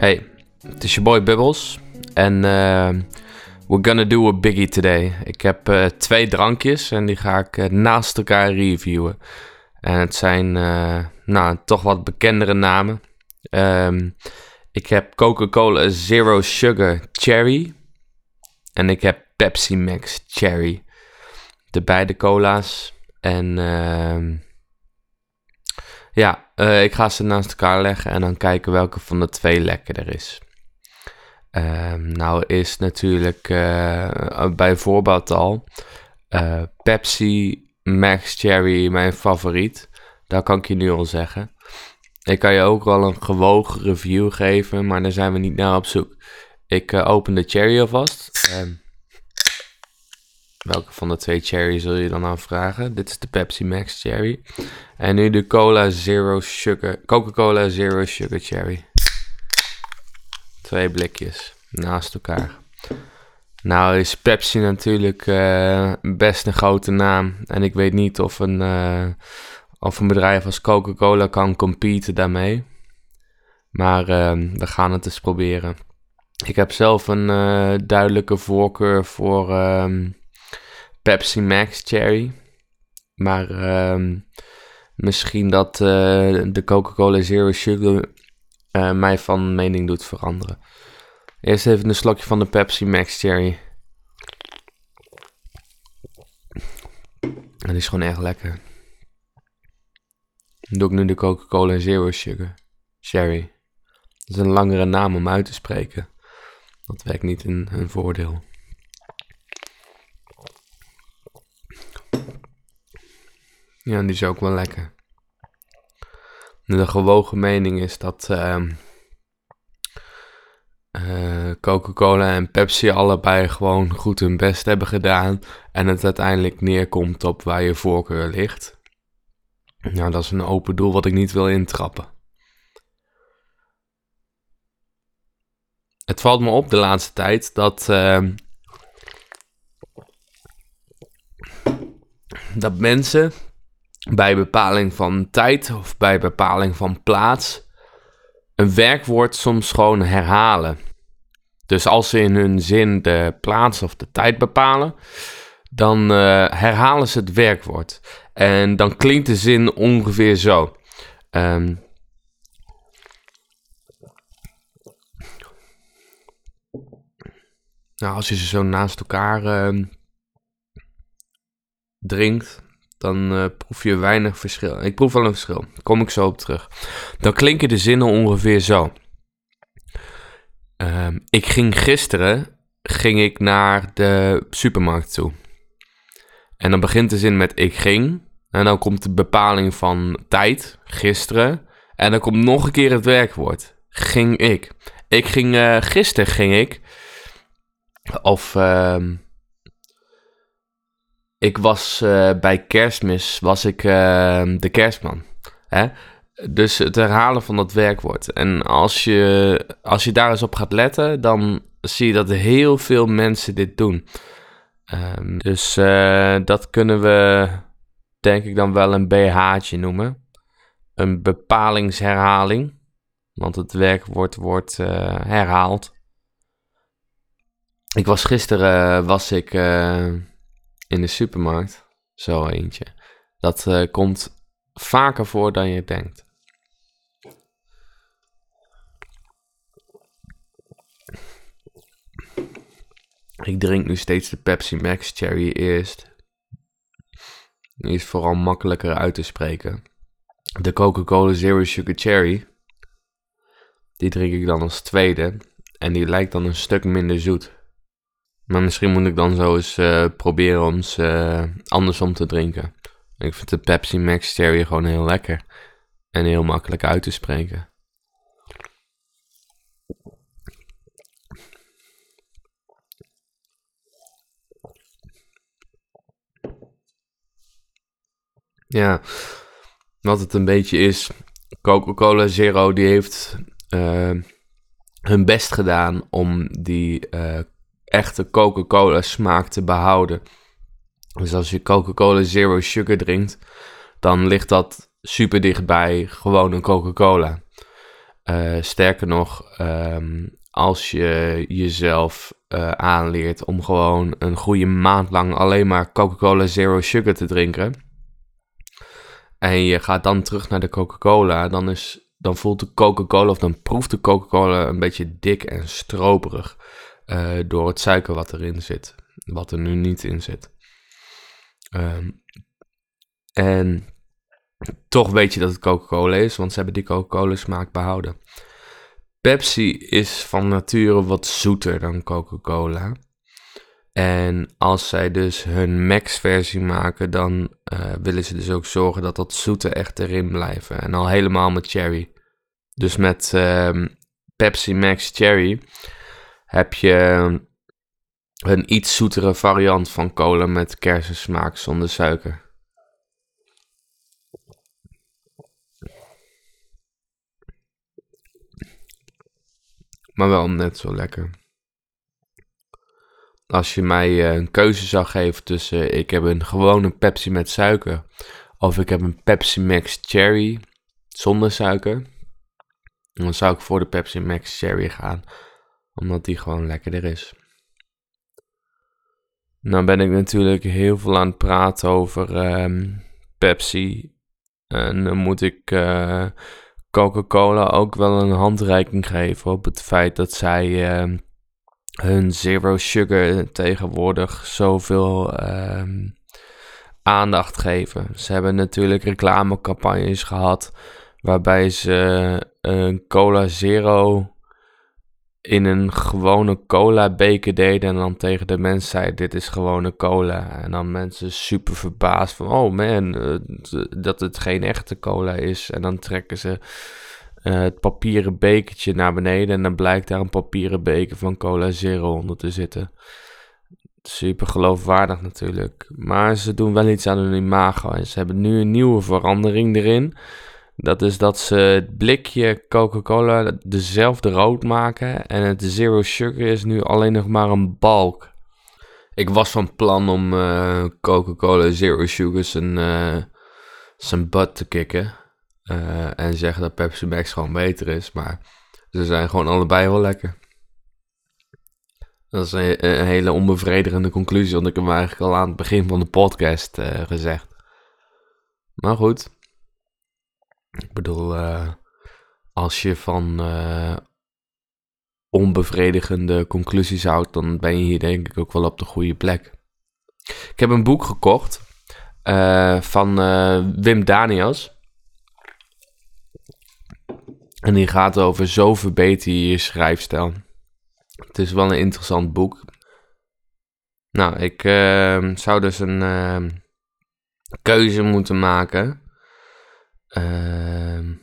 Hey, het is je boy Bubbles. En uh, we're gonna do a biggie today. Ik heb uh, twee drankjes en die ga ik uh, naast elkaar reviewen. En het zijn, nou, toch wat bekendere namen. Um, ik heb Coca-Cola Zero Sugar Cherry. En ik heb Pepsi Max Cherry. De beide cola's. En uh, ja, uh, ik ga ze naast elkaar leggen en dan kijken welke van de twee lekkerder is. Uh, nou is natuurlijk uh, bij voorbaat al Pepsi Max Cherry mijn favoriet. Dat kan ik je nu al zeggen. Ik kan je ook wel een gewogen review geven, maar daar zijn we niet naar op zoek. Ik open de cherry alvast. Ehm, welke van de twee cherry zul je dan aanvragen? Dit is de Pepsi Max Cherry. En nu de Cola Zero Sugar. Coca-Cola Zero Sugar Cherry. Twee blikjes naast elkaar. Nou is Pepsi natuurlijk uh, best een grote naam. En ik weet niet of een, uh, of een bedrijf als Coca-Cola kan competen daarmee. Maar uh, we gaan het eens proberen. Ik heb zelf een duidelijke voorkeur voor ehm, Pepsi Max Cherry. Maar ehm, misschien dat uh, de Coca-Cola Zero Sugar uh, mij van mening doet veranderen. Eerst even een slokje van de Pepsi Max Cherry. Dat is gewoon echt lekker. Dan doe ik nu de Coca-Cola Zero Sugar Cherry. Dat is een langere naam om uit te spreken. Dat werkt niet in hun voordeel. Ja, die is ook wel lekker. De gewogen mening is dat uh, uh, Coca-Cola en Pepsi allebei gewoon goed hun best hebben gedaan. En het uiteindelijk neerkomt op waar je voorkeur ligt. Nou, dat is een open doel wat ik niet wil intrappen. Het valt me op de laatste tijd dat. Uh, dat mensen bij bepaling van tijd of bij bepaling van plaats een werkwoord soms gewoon herhalen. Dus als ze in hun zin de plaats of de tijd bepalen, dan uh, herhalen ze het werkwoord. En dan klinkt de zin ongeveer zo. Um, nou, als je ze zo naast elkaar uh, drinkt, dan uh, proef je weinig verschil. Ik proef wel een verschil. Daar kom ik zo op terug. Dan klinken de zinnen ongeveer zo. Uh, ik ging gisteren ging ik naar de supermarkt toe. En dan begint de zin met ik ging. En dan komt de bepaling van tijd, gisteren. En dan komt nog een keer het werkwoord. Ging ik. Ik ging, uh, gisteren ging ik. Of... Uh, ik was uh, bij kerstmis, was ik uh, de kerstman. Hè? Dus het herhalen van dat werkwoord. En als je, als je daar eens op gaat letten, dan zie je dat heel veel mensen dit doen. Um, dus uh, dat kunnen we, denk ik, dan wel een BH'tje noemen. Een bepalingsherhaling. Want het werkwoord wordt herhaald. Ik was gisteren, was ik in de supermarkt. Zo eentje. Dat uh, komt vaker voor dan je denkt. Ik drink nu steeds de Pepsi Max Cherry eerst. Die is vooral makkelijker uit te spreken. De Coca-Cola Zero Sugar Cherry. Die drink ik dan als tweede. En die lijkt dan een stuk minder zoet. Maar misschien moet ik dan zo eens uh, proberen om ze uh, andersom te drinken. Ik vind de Pepsi Max Cherry gewoon heel lekker. En heel makkelijk uit te spreken. Ja, wat het een beetje is. Coca-Cola Zero die heeft uh, hun best gedaan om die echte Coca-Cola smaak te behouden. Dus als je Coca-Cola Zero Sugar drinkt, dan ligt dat super dichtbij gewoon een Coca-Cola. Uh, sterker nog, um, als je jezelf uh, aanleert om gewoon een goede maand lang alleen maar Coca-Cola Zero Sugar te drinken. En je gaat dan terug naar de Coca-Cola, dan, is, dan voelt de Coca-Cola of dan proeft de Coca-Cola een beetje dik en stroperig. Uh, door het suiker wat erin zit, wat er nu niet in zit. Um, en toch weet je dat het Coca-Cola is, want ze hebben die Coca-Cola smaak behouden. Pepsi is van nature wat zoeter dan Coca-Cola. En als zij dus hun Max-versie maken, dan uh, willen ze dus ook zorgen dat dat zoete echt erin blijven. En al helemaal met cherry. Dus met uh, Pepsi Max Cherry heb je een iets zoetere variant van cola met kersensmaak zonder suiker. maar wel net zo lekker. Als je mij eh, een keuze zou geven tussen ik heb een gewone Pepsi met suiker of ik heb een Pepsi Max Cherry zonder suiker, dan zou ik voor de Pepsi Max Cherry gaan, omdat die gewoon lekkerder is. Nou ben ik natuurlijk heel veel aan het praten over uh, Pepsi. En dan moet ik uh, Coca-Cola ook wel een handreiking geven op het feit dat zij uh, hun zero sugar tegenwoordig zoveel uh, aandacht geven. Ze hebben natuurlijk reclamecampagnes gehad waarbij ze een cola zero in een gewone cola beker deden en dan tegen de mensen zei dit is gewone cola. En dan mensen super verbaasd van oh man, uh, dat het geen echte cola is. En dan trekken ze uh, het papieren bekertje naar beneden en dan blijkt daar een papieren beker van cola zero onder te zitten. Super geloofwaardig natuurlijk. Maar ze doen wel iets aan hun imago en ze hebben nu een nieuwe verandering erin. Dat is dat ze het blikje Coca-Cola dezelfde rood maken. En het zero sugar is nu alleen nog maar een balk. Ik was van plan om uh, Coca-Cola Zero Sugar zijn, uh, zijn butt te kicken. Uh, en zeggen dat Pepsi Max gewoon beter is. Maar ze zijn gewoon allebei wel lekker. Dat is een, een hele onbevredigende conclusie. Want ik heb hem eigenlijk al aan het begin van de podcast gezegd. Maar goed. Ik bedoel, uh, als je van uh, onbevredigende conclusies houdt, dan ben je hier denk ik ook wel op de goede plek. Ik heb een boek gekocht uh, van Wim Daniels. En die gaat over zo verbeter je je schrijfstijl. Het is wel een interessant boek. Nou, ik zou dus een keuze moeten maken Uh,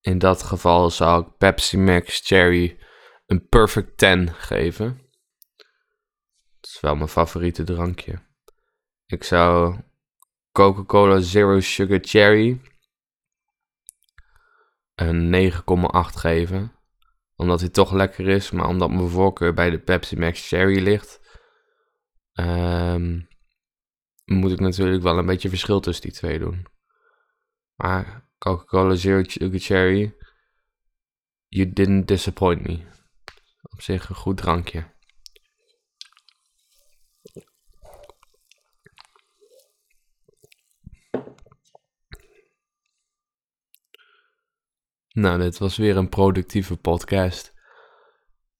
in dat geval zou ik Pepsi Max Cherry een perfect 10 geven. Dat is wel mijn favoriete drankje. Ik zou Coca-Cola Zero Sugar Cherry een 9,8 geven. Omdat hij toch lekker is, maar omdat mijn voorkeur bij de Pepsi Max Cherry ligt. Um, moet ik natuurlijk wel een beetje verschil tussen die twee doen. Maar Coca-Cola Zero Cherry, you didn't disappoint me. Op zich een goed drankje. Nou, dit was weer een productieve podcast.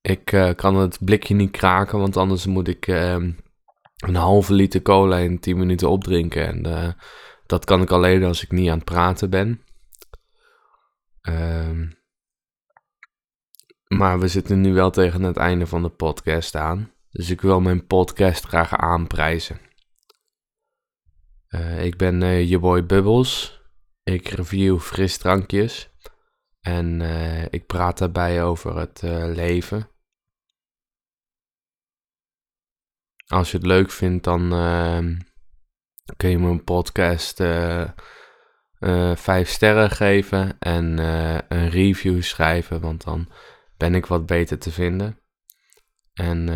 Ik uh, kan het blikje niet kraken, want anders moet ik uh, een halve liter cola in 10 minuten opdrinken. En uh, dat kan ik alleen als ik niet aan het praten ben. Um, maar we zitten nu wel tegen het einde van de podcast aan. Dus ik wil mijn podcast graag aanprijzen. Uh, ik ben uh, boy Bubbles. Ik review frisdrankjes. En uh, ik praat daarbij over het leven. Als je het leuk vindt, dan ehm, kun je mijn podcast uh, uh, vijf sterren geven en uh, een review schrijven, want dan ben ik wat beter te vinden. En,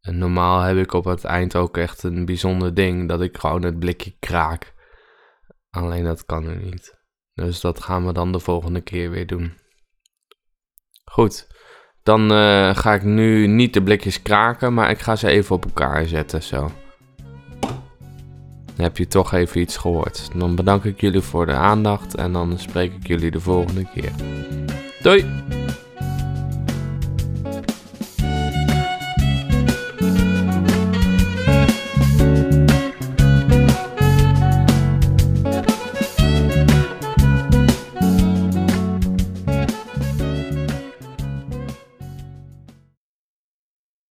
en, normaal heb ik op het eind ook echt een bijzonder ding dat ik gewoon het blikje kraak. Alleen dat kan er niet. Dus dat gaan we dan de volgende keer weer doen. Goed, dan eh, ga ik nu niet de blikjes kraken, maar ik ga ze even op elkaar zetten zo. Heb je toch even iets gehoord. Dan bedank ik jullie voor de aandacht en dan spreek ik jullie de volgende keer. Doei!